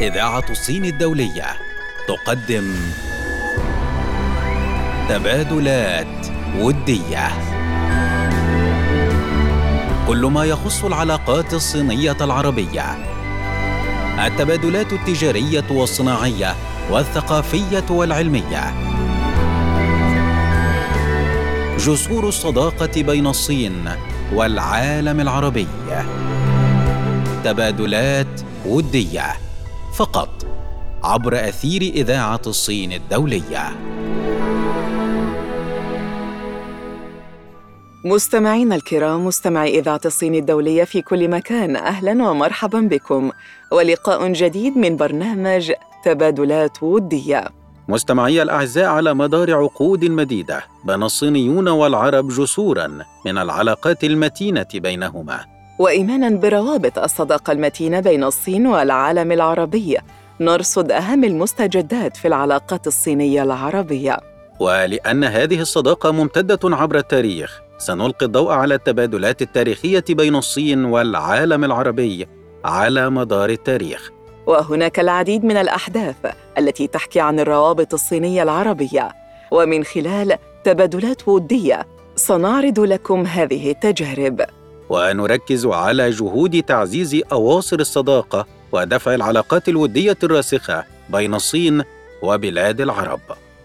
إذاعة الصين الدولية. تقدم تبادلات ودية. كل ما يخص العلاقات الصينية العربية. التبادلات التجارية والصناعية والثقافية والعلمية. جسور الصداقة بين الصين والعالم العربي. تبادلات ودية. فقط عبر أثير إذاعة الصين الدولية. مستمعينا الكرام مستمعي إذاعة الصين الدولية في كل مكان أهلا ومرحبا بكم. ولقاء جديد من برنامج تبادلات ودية. مستمعي الأعزاء على مدار عقود مديدة بنى الصينيون والعرب جسورا من العلاقات المتينة بينهما. وإيمانا بروابط الصداقة المتينة بين الصين والعالم العربي. نرصد أهم المستجدات في العلاقات الصينية العربية. ولأن هذه الصداقة ممتدة عبر التاريخ سنلقي الضوء على التبادلات التاريخية بين الصين والعالم العربي على مدار التاريخ. وهناك العديد من الأحداث التي تحكي عن الروابط الصينية العربية. ومن خلال تبادلات ودية سنعرض لكم هذه التجارب. ونركز على جهود تعزيز أواصر الصداقة ودفع العلاقات الودية الراسخة بين الصين وبلاد العرب.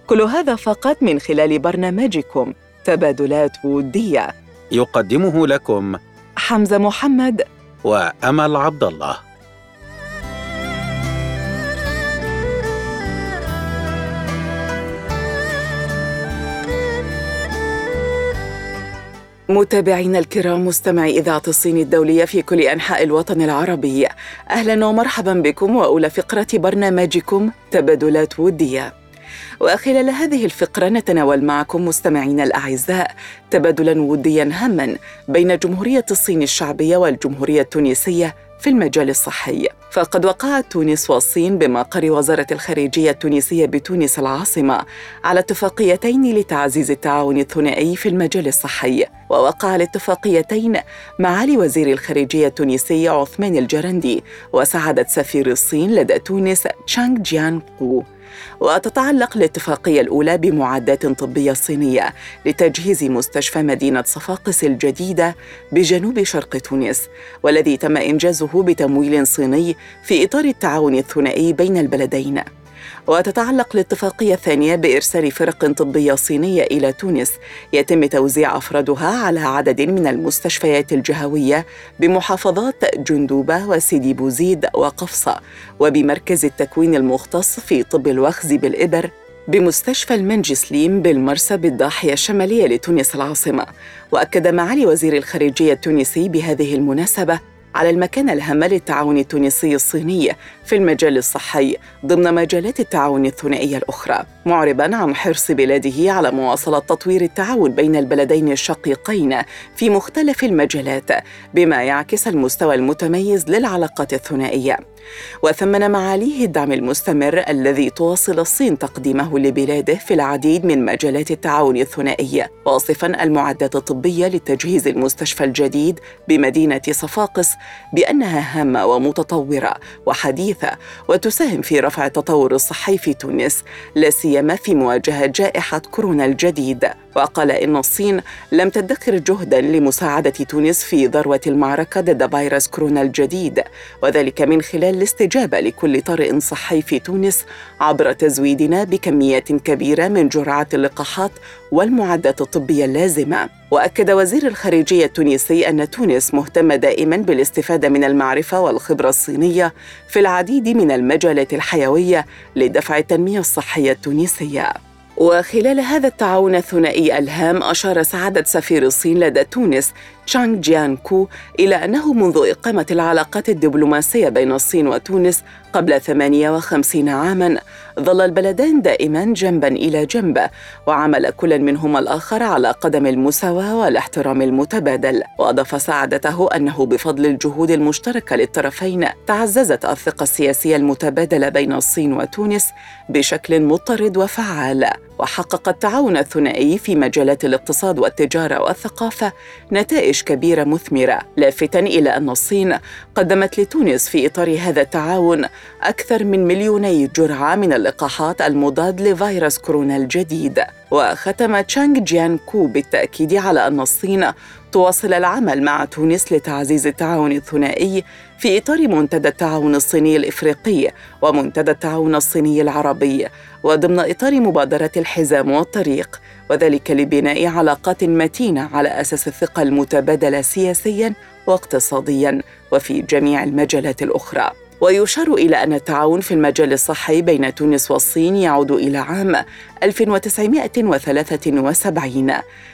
كل هذا فقط من خلال برنامجكم تبادلات ودية. يقدمه لكم حمزة محمد وأمل عبد الله. متابعينا الكرام مستمعي إذاعة الصين الدولية في كل أنحاء الوطن العربي. أهلا ومرحبا بكم وأولى فقرة برنامجكم تبادلات ودية. وخلال هذه الفقرة نتناول معكم مستمعينا الأعزاء تبادلا وديا هاما بين جمهورية الصين الشعبية والجمهورية التونسية في المجال الصحي. فقد وقعت تونس والصين بمقر وزارة الخارجية التونسية بتونس العاصمة على اتفاقيتين لتعزيز التعاون الثنائي في المجال الصحي. ووقع الاتفاقيتين معالي وزير الخارجية التونسي عثمان الجرندي وسعادة سفير الصين لدى تونس تشانغ جيان قو. وتتعلق الاتفاقية الأولى بمعدات طبية صينية لتجهيز مستشفى مدينة صفاقس الجديدة بجنوب شرق تونس والذي تم إنجازه بتمويل صيني في إطار التعاون الثنائي بين البلدين. وتتعلق الاتفاقية الثانية بإرسال فرق طبية صينية إلى تونس. يتم توزيع أفرادها على عدد من المستشفيات الجهوية بمحافظات جندوبة وسيدي بوزيد وقفصة وبمركز التكوين المختص في طب الوخز بالإبر بمستشفى المنجسليم بالمرسى بالضاحية الشمالية لتونس العاصمة. وأكد معالي وزير الخارجية التونسي بهذه المناسبة على المكانة الهامة للتعاون التونسي الصيني في المجال الصحي ضمن مجالات التعاون الثنائية الأخرى معربا عن حرص بلاده على مواصلة تطوير التعاون بين البلدين الشقيقين في مختلف المجالات بما يعكس المستوى المتميز للعلاقات الثنائية. وثمن معاليه الدعم المستمر الذي تواصل الصين تقديمه لبلاده في العديد من مجالات التعاون الثنائي واصفا المعدات الطبية لتجهيز المستشفى الجديد بمدينة صفاقس بأنها هامة ومتطورة وحديثه وتساهم في رفع التطور الصحي في تونس لا سيما في مواجهة جائحة كورونا الجديد. وقال إن الصين لم تدخر جهدا لمساعدة تونس في ذروة المعركة ضد فيروس كورونا الجديد وذلك من خلال الاستجابة لكل طارئ صحي في تونس عبر تزويدنا بكميات كبيرة من جرعات اللقاحات والمعدات الطبية اللازمة. وأكد وزير الخارجية التونسي أن تونس مهتمة دائما بالاستفادة من المعرفة والخبرة الصينية في العديد من المجالات الحيوية لدفع التنمية الصحية التونسية. وخلال هذا التعاون الثنائي الهام أشار سعادة سفير الصين لدى تونس تشانغ جيان كو إلى أنه منذ إقامة العلاقات الدبلوماسية بين الصين وتونس قبل 58 عاماً ظل البلدان دائما جنبا إلى جنب وعمل كل منهما الآخر على قدم المساواة والاحترام المتبادل. وأضاف سعادته أنه بفضل الجهود المشتركة للطرفين تعززت الثقة السياسية المتبادلة بين الصين وتونس بشكل مضطرد وفعال. وحقق التعاون الثنائي في مجالات الاقتصاد والتجارة والثقافة نتائج كبيرة مثمرة لافتا إلى أن الصين قدمت لتونس في إطار هذا التعاون أكثر من مليوني جرعة من اللقاحات المضاد لفيروس كورونا الجديد. وختم تشانغ جيان كو بالتأكيد على أن الصين تواصل العمل مع تونس لتعزيز التعاون الثنائي في إطار منتدى التعاون الصيني الإفريقي ومنتدى التعاون الصيني العربي وضمن إطار مبادرة الحزام والطريق وذلك لبناء علاقات متينة على أساس الثقة المتبادلة سياسيا واقتصاديا وفي جميع المجالات الأخرى. ويشار إلى أن التعاون في المجال الصحي بين تونس والصين يعود إلى عام 1973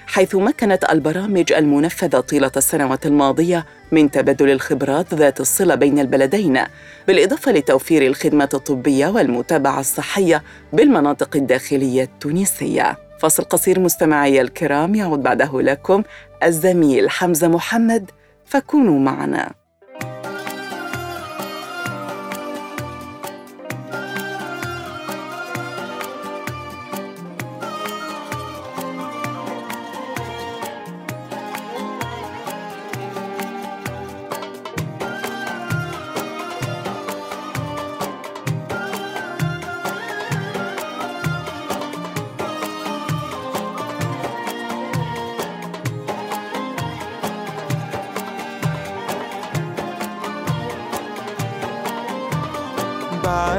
حيث مكنت البرامج المنفذة طيلة السنوات الماضية من تبادل الخبرات ذات الصلة بين البلدين بالإضافة لتوفير الخدمات الطبية والمتابعة الصحية بالمناطق الداخلية التونسية. فصل قصير مستمعي الكرام يعود بعده لكم الزميل حمزة محمد فكونوا معنا.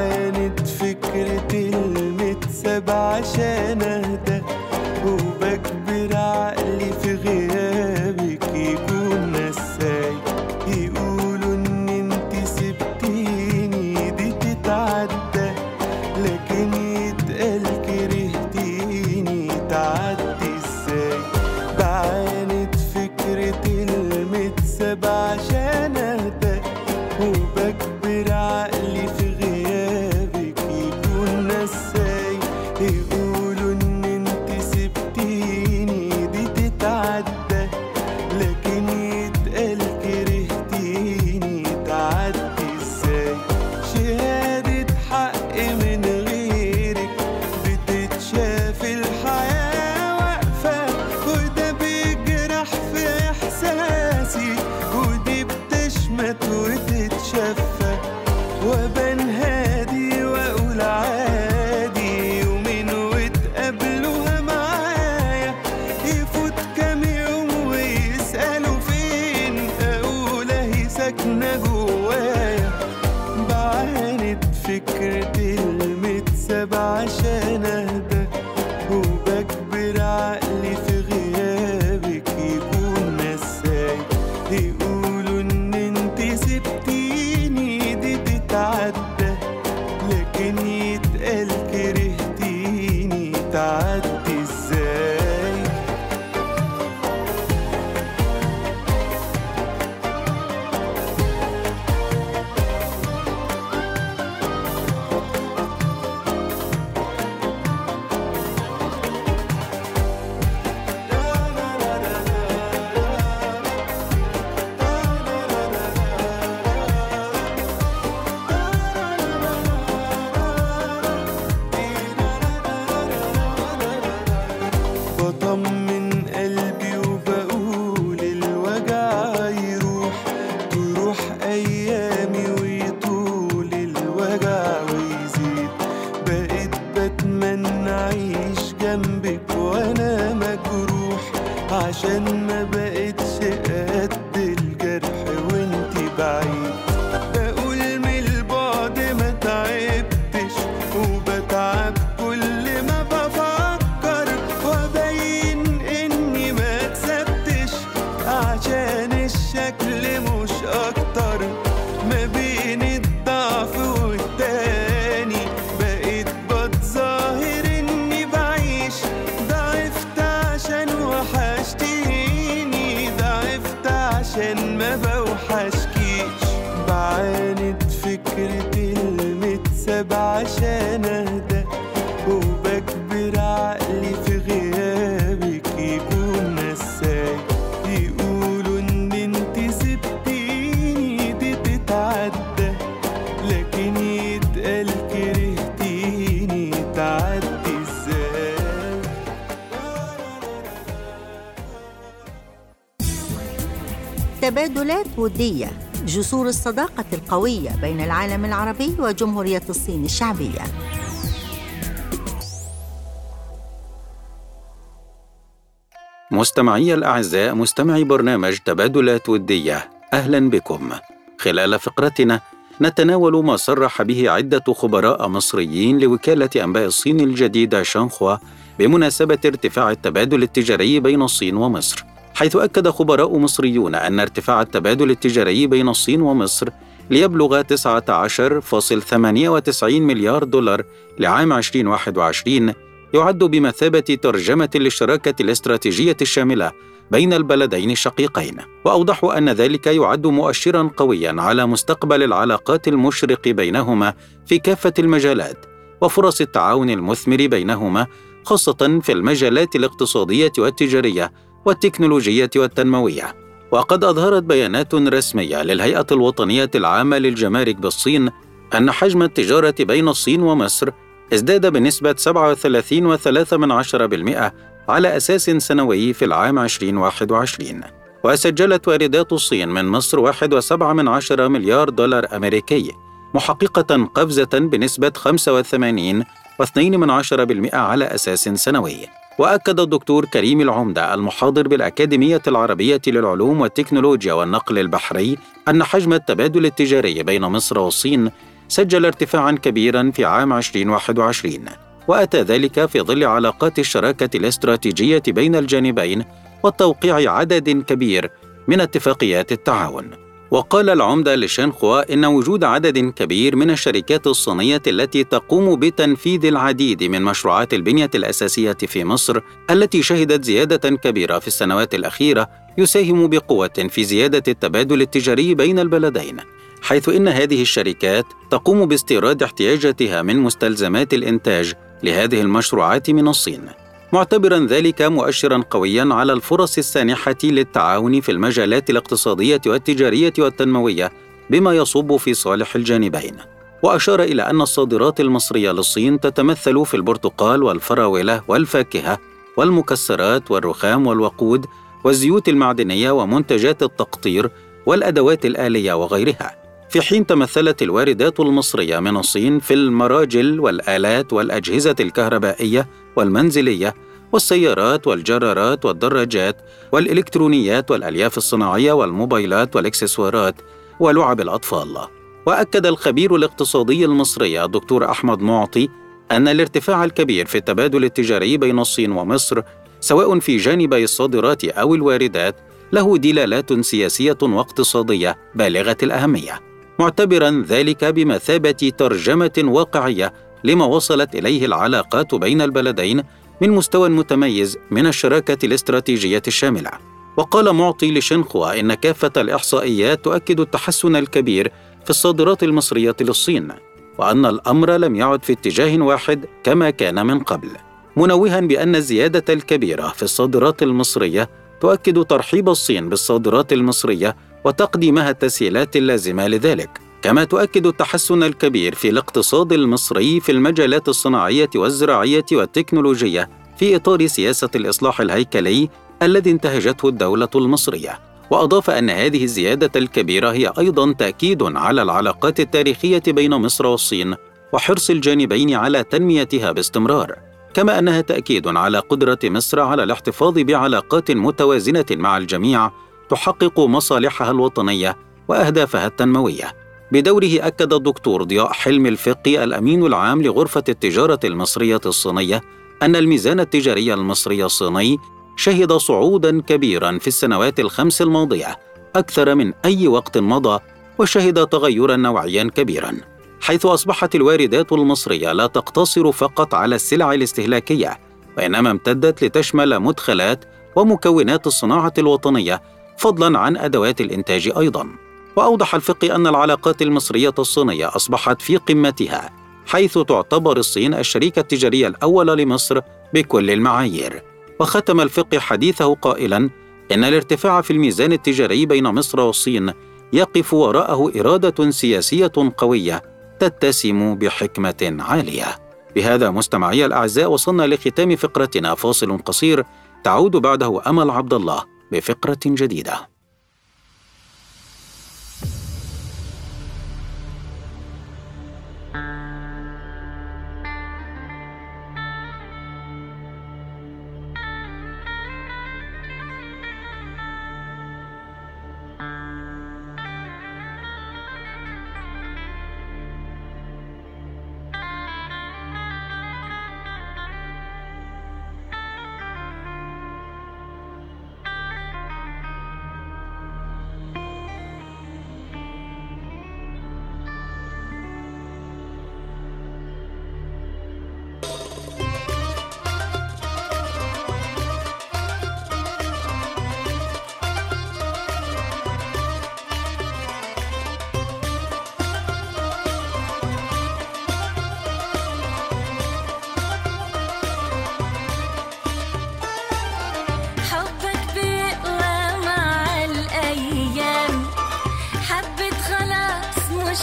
بعاند فكرة المكسب عشان اهدى É entre تبادلات ودية. جسور الصداقة القوية بين العالم العربي وجمهورية الصين الشعبية. مستمعي الأعزاء مستمعي برنامج تبادلات ودية. أهلا بكم. خلال فقرتنا نتناول ما صرح به عدة خبراء مصريين لوكالة أنباء الصين الجديدة شانخوا بمناسبة ارتفاع التبادل التجاري بين الصين ومصر. حيث أكد خبراء مصريون أن ارتفاع التبادل التجاري بين الصين ومصر ليبلغ 19.98 مليار دولار لعام 2021 يعد بمثابة ترجمة للشراكة الاستراتيجية الشاملة بين البلدين الشقيقين. واوضحوا أن ذلك يعد مؤشرا قويا على مستقبل العلاقات المشرق بينهما في كافة المجالات وفرص التعاون المثمر بينهما خاصة في المجالات الاقتصادية والتجارية والتكنولوجيه والتنموية. وقد أظهرت بيانات رسمية للهيئة الوطنية العامة للجمارك بالصين أن حجم التجارة بين الصين ومصر ازداد بنسبة 37.3% على أساس سنوي في العام 2021 وسجلت واردات الصين من مصر 1.7 مليار دولار أمريكي محققة قفزة بنسبة 85.2% على أساس سنوي. وأكد الدكتور كريم العمدة المحاضر بالأكاديمية العربية للعلوم والتكنولوجيا والنقل البحري أن حجم التبادل التجاري بين مصر والصين سجل ارتفاعا كبيرا في عام 2021 وأتى ذلك في ظل علاقات الشراكة الاستراتيجية بين الجانبين وتوقيع عدد كبير من اتفاقيات التعاون. وقال العمدة لشانخوا إن وجود عدد كبير من الشركات الصينية التي تقوم بتنفيذ العديد من مشروعات البنية الأساسية في مصر التي شهدت زيادة كبيرة في السنوات الأخيرة يساهم بقوة في زيادة التبادل التجاري بين البلدين حيث إن هذه الشركات تقوم باستيراد احتياجاتها من مستلزمات الإنتاج لهذه المشروعات من الصين. معتبرا ذلك مؤشرا قويا على الفرص السانحة للتعاون في المجالات الاقتصادية والتجارية والتنموية بما يصب في صالح الجانبين. وأشار إلى أن الصادرات المصرية للصين تتمثل في البرتقال والفراولة والفاكهة والمكسرات والرخام والوقود والزيوت المعدنية ومنتجات التقطير والأدوات الآلية وغيرها. في حين تمثلت الواردات المصرية من الصين في المراجل والآلات والأجهزة الكهربائية والمنزلية والسيارات والجرارات والدراجات والإلكترونيات والألياف الصناعية والموبايلات والإكسسوارات ولعب الأطفال. وأكد الخبير الاقتصادي المصري الدكتور أحمد معطي أن الارتفاع الكبير في التبادل التجاري بين الصين ومصر سواء في جانبي الصادرات أو الواردات له دلالات سياسية واقتصادية بالغة الأهمية. معتبرا ذلك بمثابة ترجمة واقعية لما وصلت إليه العلاقات بين البلدين من مستوى متميز من الشراكة الاستراتيجية الشاملة. وقال معطي لشنخوا إن كافة الإحصائيات تؤكد التحسن الكبير في الصادرات المصرية للصين وأن الأمر لم يعد في اتجاه واحد كما كان من قبل. منوها بأن الزيادة الكبيرة في الصادرات المصرية تؤكد ترحيب الصين بالصادرات المصرية وتقديمها التسهيلات اللازمة لذلك. كما تؤكد التحسن الكبير في الاقتصاد المصري في المجالات الصناعية والزراعية والتكنولوجية في إطار سياسة الإصلاح الهيكلي الذي انتهجته الدولة المصرية. وأضاف أن هذه الزيادة الكبيرة هي أيضا تأكيد على العلاقات التاريخية بين مصر والصين وحرص الجانبين على تنميتها باستمرار. كما أنها تأكيد على قدرة مصر على الاحتفاظ بعلاقات متوازنة مع الجميع تحقق مصالحها الوطنية وأهدافها التنموية. بدوره أكد الدكتور ضياء حلم الفقي الأمين العام لغرفة التجارة المصرية الصينية أن الميزان التجاري المصري الصيني شهد صعودا كبيرا في السنوات الخمس الماضية أكثر من أي وقت مضى وشهد تغيرا نوعيا كبيرا حيث أصبحت الواردات المصرية لا تقتصر فقط على السلع الاستهلاكية وإنما امتدت لتشمل مدخلات ومكونات الصناعة الوطنية فضلا عن أدوات الإنتاج أيضا. وأوضح الفقي أن العلاقات المصرية الصينية أصبحت في قمتها حيث تعتبر الصين الشريك التجاري الأول لمصر بكل المعايير. وختم الفقي حديثه قائلا إن الارتفاع في الميزان التجاري بين مصر والصين يقف وراءه إرادة سياسية قوية تتسم بحكمة عالية. بهذا مستمعي الأعزاء وصلنا لختام فقرتنا. فاصل قصير تعود بعده أمل عبد الله. بفقرة جديدة.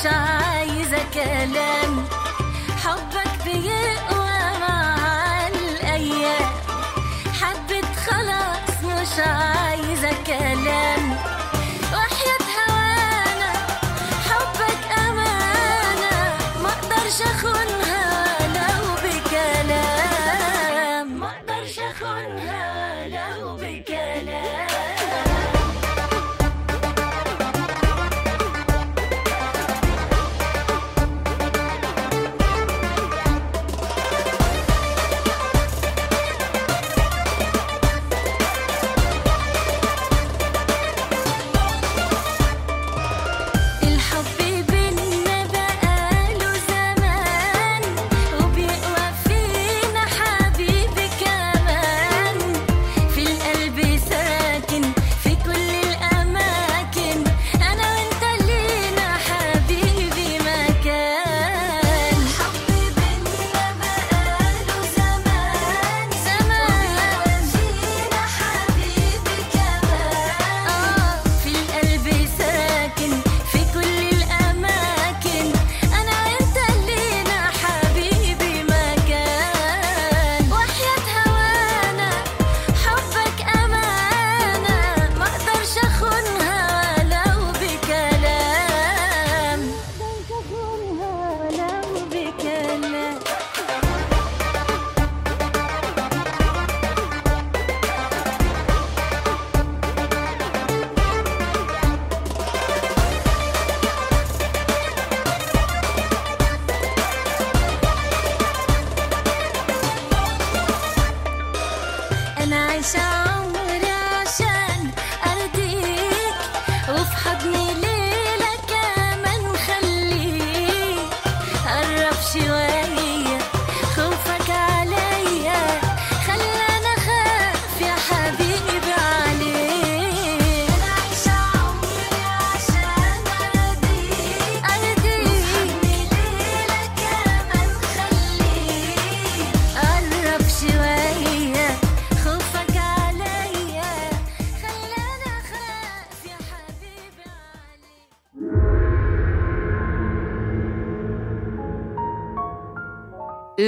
مش عايزة كلام.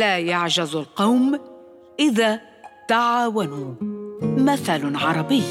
يعجز القوم إذا تعاونوا. مثل عربي.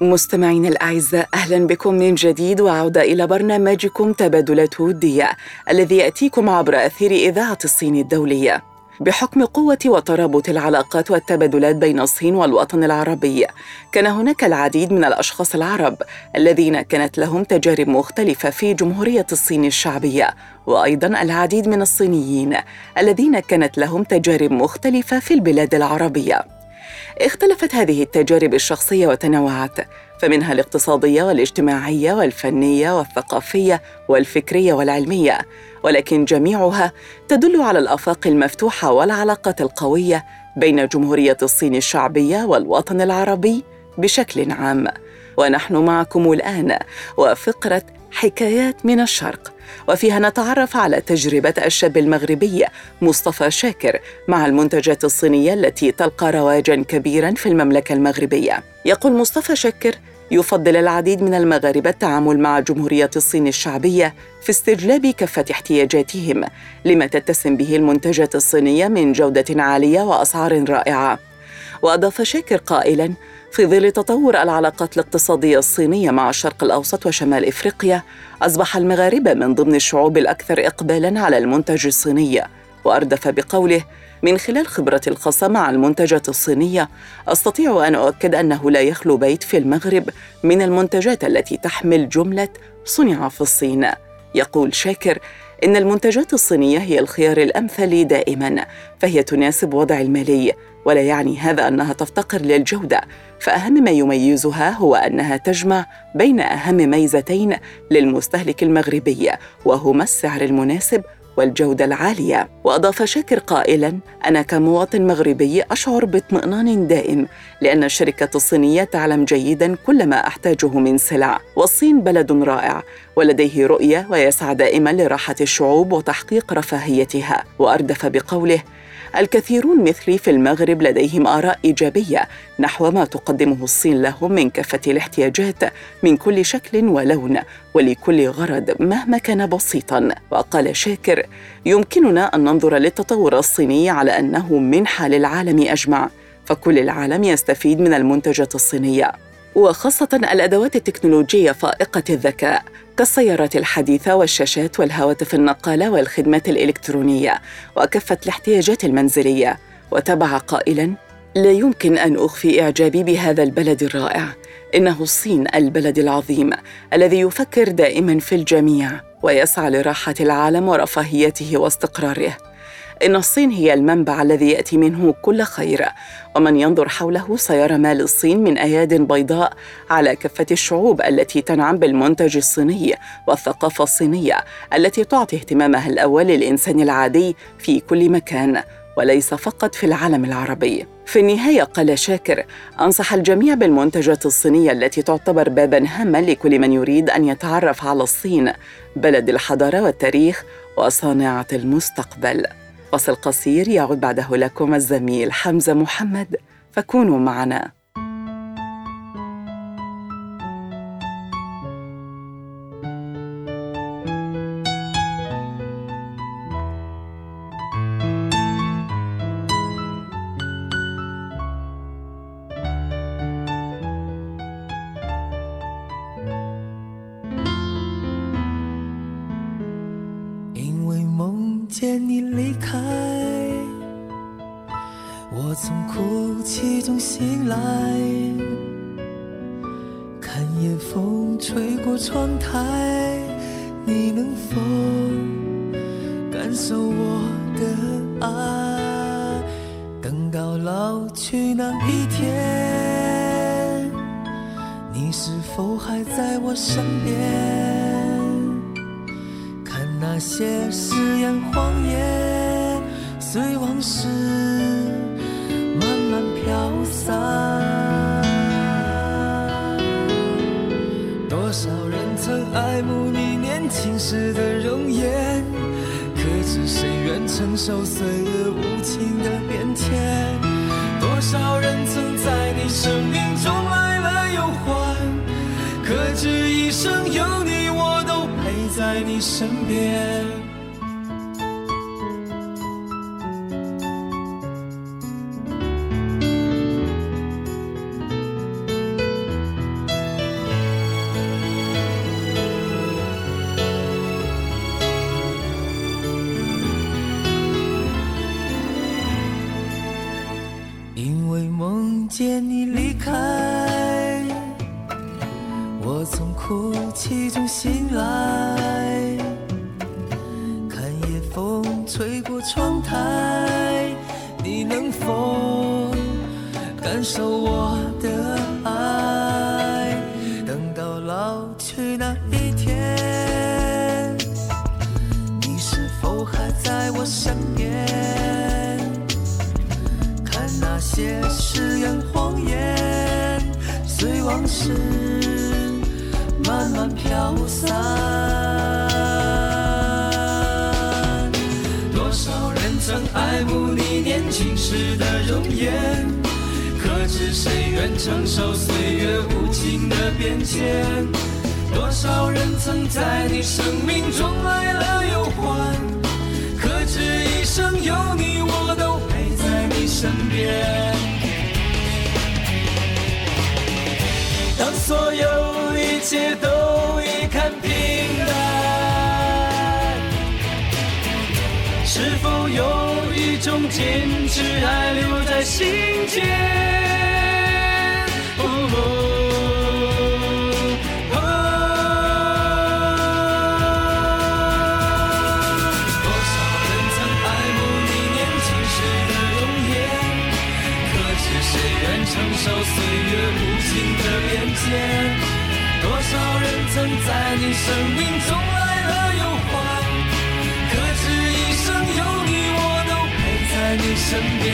مستمعينا الأعزاء أهلا بكم من جديد وعودة إلى برنامجكم تبادلات ودية الذي يأتيكم عبر أثير إذاعة الصين الدولية. بحكم قوة وترابط العلاقات والتبادلات بين الصين والوطن العربي. كان هناك العديد من الأشخاص العرب الذين كانت لهم تجارب مختلفة في جمهورية الصين الشعبية وأيضا العديد من الصينيين الذين كانت لهم تجارب مختلفة في البلاد العربية. اختلفت هذه التجارب الشخصية وتنوعت فمنها الاقتصادية والاجتماعية والفنية والثقافية والفكرية والعلمية. ولكن جميعها تدل على الأفاق المفتوحة والعلاقات القوية بين جمهورية الصين الشعبية والوطن العربي بشكل عام ونحن معكم الآن وفقرة حكايات من الشرق وفيها نتعرف على تجربة الشاب المغربي مصطفى شاكر مع المنتجات الصينية التي تلقى رواجا كبيرا في المملكة المغربية. يقول مصطفى شاكر يفضل العديد من المغاربة التعامل مع جمهورية الصين الشعبية في استجلاب كافة احتياجاتهم لما تتسم به المنتجات الصينية من جودة عالية وأسعار رائعة. وأضاف شاكر قائلا في ظل تطور العلاقات الاقتصادية الصينية مع الشرق الأوسط وشمال إفريقيا أصبح المغاربة من ضمن الشعوب الأكثر إقبالاً على المنتج الصيني وأردف بقوله من خلال خبرتي الخاصة مع المنتجات الصينية أستطيع أن أؤكد أنه لا يخلو بيت في المغرب من المنتجات التي تحمل جملة صنع في الصين. يقول شاكر إن المنتجات الصينية هي الخيار الأمثل دائماً فهي تناسب وضع المالي ولا يعني هذا أنها تفتقر للجودة. فأهم ما يميزها هو أنها تجمع بين أهم ميزتين للمستهلك المغربي وهما السعر المناسب والجودة العالية. وأضاف شاكر قائلا أنا كمواطن مغربي أشعر باطمئنان دائم لأن الشركة الصينية تعلم جيدا كل ما أحتاجه من سلع. والصين بلد رائع ولديه رؤية ويسعى دائما لراحة الشعوب وتحقيق رفاهيتها. وأردف بقوله الكثيرون مثلي في المغرب لديهم آراء إيجابية نحو ما تقدمه الصين لهم من كافة الاحتياجات من كل شكل ولون ولكل غرض مهما كان بسيطا. وقال شاكر يمكننا أن ننظر للتطور الصيني على أنه منحة للعالم أجمع فكل العالم يستفيد من المنتجات الصينية. وخاصة الأدوات التكنولوجية فائقة الذكاء كالسيارات الحديثة والشاشات والهواتف النقالة والخدمات الإلكترونية وكافة الاحتياجات المنزلية. وتبع قائلاً لا يمكن أن أخفي إعجابي بهذا البلد الرائع. إنه الصين البلد العظيم الذي يفكر دائما في الجميع ويسعى لراحة العالم ورفاهيته واستقراره. إن الصين هي المنبع الذي يأتي منه كل خير ومن ينظر حوله سيرى ما للصين من أياد بيضاء على كافة الشعوب التي تنعم بالمنتج الصيني والثقافة الصينية التي تعطي اهتمامها الأول للإنسان العادي في كل مكان وليس فقط في العالم العربي. في النهاية قال شاكر: أنصح الجميع بالمنتجات الصينية التي تعتبر بابا هاما لكل من يريد أن يتعرف على الصين، بلد الحضارة والتاريخ وصانعة المستقبل. فصل قصير يعود بعده لكم الزميل حمزة محمد فكونوا معنا. 我从哭泣中醒来，看夜风吹过窗台，你能否感受我的爱？等到老去那一天，你是否还在我身边？看那些誓言谎言，随往事爱慕你年轻时的容颜，可知谁愿承受岁月无情的变迁？多少人曾在你生命中来了又还，可知一生有你，我都陪在你身边。看那些誓言谎言，随往事慢慢飘散。多少人曾爱慕你年轻时的容颜，可知谁愿承受岁月无情的变迁？多少人曾在你生命中来了又还，有你，我都陪在你身边。当所有一切都已看平淡，是否有一种坚持还留在心间？生命总来了又还，可知一生有你，我都陪在你身边。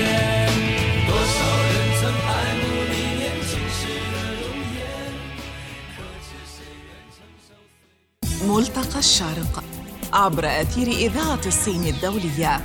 ملتقى الشرق عبر أثير إذاعة الصين الدولية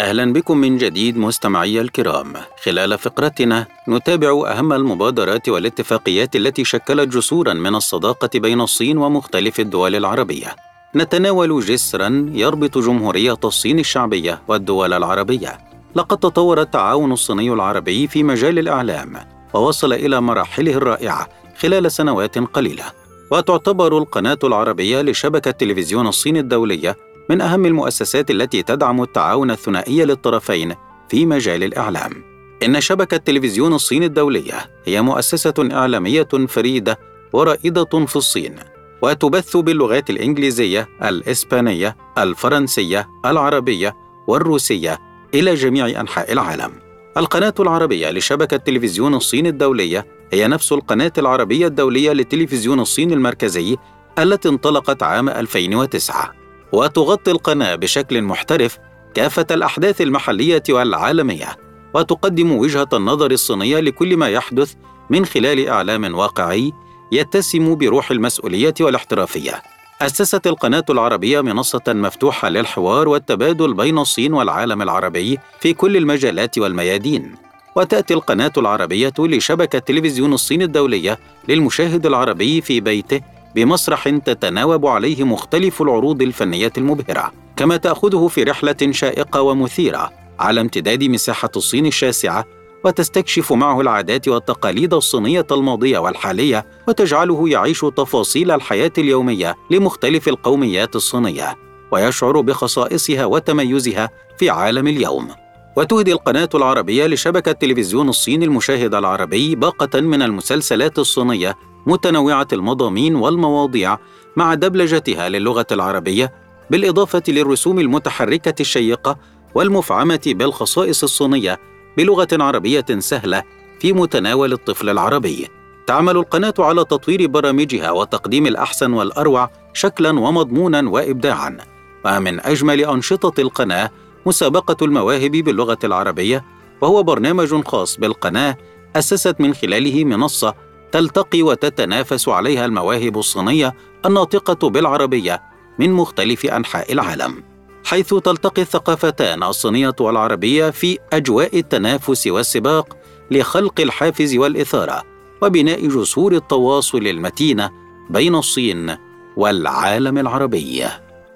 أهلا بكم من جديد مستمعي الكرام. خلال فقرتنا نتابع أهم المبادرات والاتفاقيات التي شكلت جسورا من الصداقة بين الصين ومختلف الدول العربية. نتناول جسرا يربط جمهورية الصين الشعبية والدول العربية. لقد تطور التعاون الصيني العربي في مجال الإعلام ووصل إلى مراحله الرائعة خلال سنوات قليلة. وتعتبر القناة العربية لشبكة تلفزيون الصين الدولية من أهم المؤسسات التي تدعم التعاون الثنائي للطرفين في مجال الإعلام. إن شبكة تلفزيون الصين الدولية هي مؤسسة إعلامية فريدة ورائدة في الصين، وتبث باللغات الإنجليزية، الإسبانية، الفرنسية، العربية والروسية إلى جميع أنحاء العالم. القناة العربية لشبكة تلفزيون الصين الدولية هي نفس القناة العربية الدولية لتلفزيون الصين المركزي التي انطلقت عام 2009 وتغطي القناة بشكل محترف كافة الأحداث المحلية والعالمية وتقدم وجهة النظر الصينية لكل ما يحدث من خلال إعلام واقعي يتسم بروح المسؤولية والاحترافية. أسست القناة العربية منصة مفتوحة للحوار والتبادل بين الصين والعالم العربي في كل المجالات والميادين. وتأتي القناة العربية لشبكة تلفزيون الصين الدولية للمشاهد العربي في بيته بمسرح تتناوب عليه مختلف العروض الفنية المبهرة، كما تأخذه في رحلة شائقة ومثيرة على امتداد مساحة الصين الشاسعة وتستكشف معه العادات والتقاليد الصينية الماضية والحالية وتجعله يعيش تفاصيل الحياة اليومية لمختلف القوميات الصينية ويشعر بخصائصها وتميزها في عالم اليوم. وتهدي القناة العربية لشبكة تلفزيون الصين المشاهد العربي باقة من المسلسلات الصينية متنوعة المضامين والمواضيع مع دبلجتها للغة العربية بالإضافة للرسوم المتحركة الشيقة والمفعمة بالخصائص الصينية بلغة عربية سهلة في متناول الطفل العربي. تعمل القناة على تطوير برامجها وتقديم الأحسن والأروع شكلاً ومضموناً وإبداعاً. ومن أجمل أنشطة القناة مسابقة المواهب باللغة العربية وهو برنامج خاص بالقناة أسست من خلاله منصة تلتقي وتتنافس عليها المواهب الصينية الناطقة بالعربية من مختلف أنحاء العالم. حيث تلتقي الثقافتان الصينية والعربية في أجواء التنافس والسباق لخلق الحافز والإثارة وبناء جسور التواصل المتينة بين الصين والعالم العربي.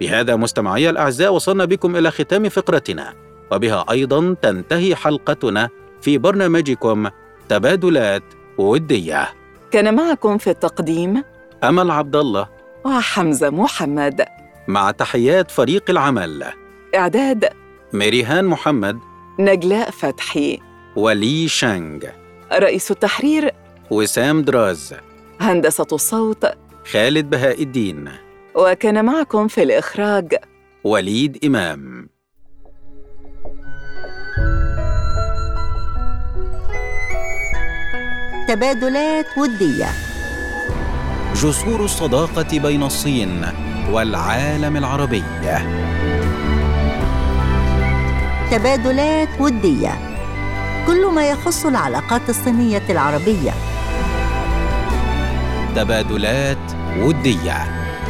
بهذا مستمعي الأعزاء وصلنا بكم إلى ختام فقرتنا وبها أيضا تنتهي حلقتنا في برنامجكم تبادلات ودية. كان معكم في التقديم أمل عبد الله وحمزة محمد. مع تحيات فريق العمل. إعداد ميريهان محمد. نجلاء فتحي. ولي شانغ. رئيس التحرير وسام دراز. هندسة الصوت خالد بهاء الدين. وكان معكم في الإخراج وليد إمام. تبادلات ودية جسور الصداقة بين الصين والعالم العربي. تبادلات ودية كل ما يخص العلاقات الصينية العربية. تبادلات ودية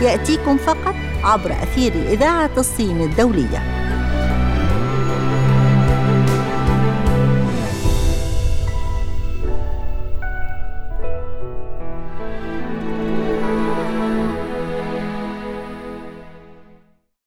يأتيكم فقط عبر أثير إذاعة الصين الدولية.